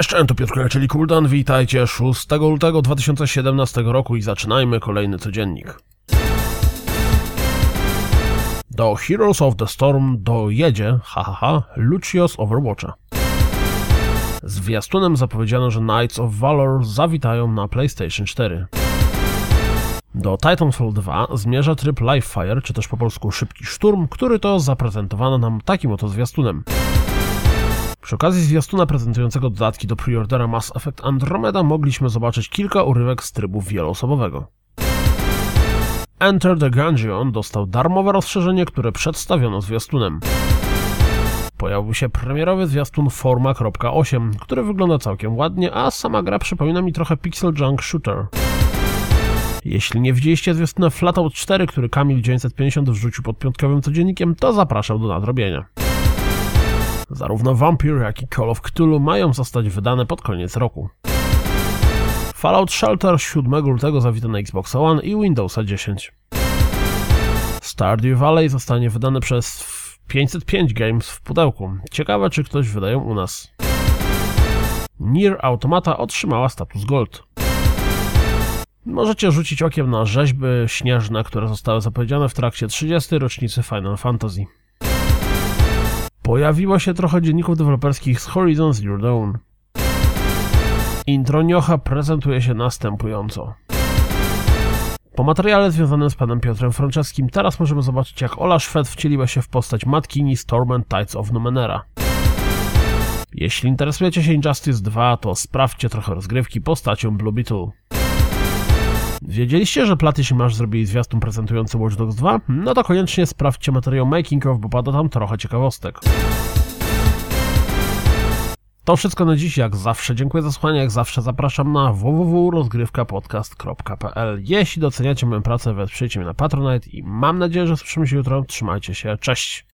Cześć, to Piotr czyli Kuldan, witajcie 6 lutego 2017 roku i zaczynajmy kolejny codziennik. Do Heroes of the Storm dojedzie, hahaha, Lucio z Overwatcha. Zwiastunem zapowiedziano, że Knights of Valor zawitają na PlayStation 4. Do Titanfall 2 zmierza tryb Livefire, czy też po polsku Szybki Szturm, który to zaprezentowano nam takim oto zwiastunem. Przy okazji zwiastuna prezentującego dodatki do preordera Mass Effect Andromeda mogliśmy zobaczyć kilka urywek z trybu wieloosobowego. Enter the Gungeon dostał darmowe rozszerzenie, które przedstawiono zwiastunem. Pojawił się premierowy zwiastun Forma.8, który wygląda całkiem ładnie, a sama gra przypomina mi trochę Pixel Junk Shooter. Jeśli nie widzieliście zwiastuna Flatout 4, który Kamil 950 wrzucił pod piątkowym codziennikiem, to zapraszam do nadrobienia. Zarówno Vampire, jak i Call of Cthulhu mają zostać wydane pod koniec roku. Fallout Shelter 7 lutego zawita na Xbox One i Windowsa 10. Stardew Valley zostanie wydane przez 505 Games w pudełku. Ciekawe, czy ktoś wydają u nas. Nier Automata otrzymała status Gold. Możecie rzucić okiem na rzeźby śnieżne, które zostały zapowiedziane w trakcie 30. rocznicy Final Fantasy. Pojawiło się trochę dzienników deweloperskich z Horizon Zero Dawn. Intro Niocha prezentuje się następująco. Po materiale związanym z panem Piotrem Franceskim teraz możemy zobaczyć jak Ola Szwed wcieliła się w postać matkini Storm Tides of Numenera. Jeśli interesujecie się Injustice 2, to sprawdźcie trochę rozgrywki postacią Blue Beetle. Wiedzieliście, że Platy masz zrobili zwiastun prezentujący Watch Dogs 2? No to koniecznie sprawdźcie materiał Making of, bo pada tam trochę ciekawostek. To wszystko na dziś, jak zawsze. Dziękuję za słuchanie, jak zawsze zapraszam na www.rozgrywkapodcast.pl Jeśli doceniacie moją pracę, wesprzyjcie mnie na Patronite i mam nadzieję, że słyszymy się jutro. Trzymajcie się, cześć!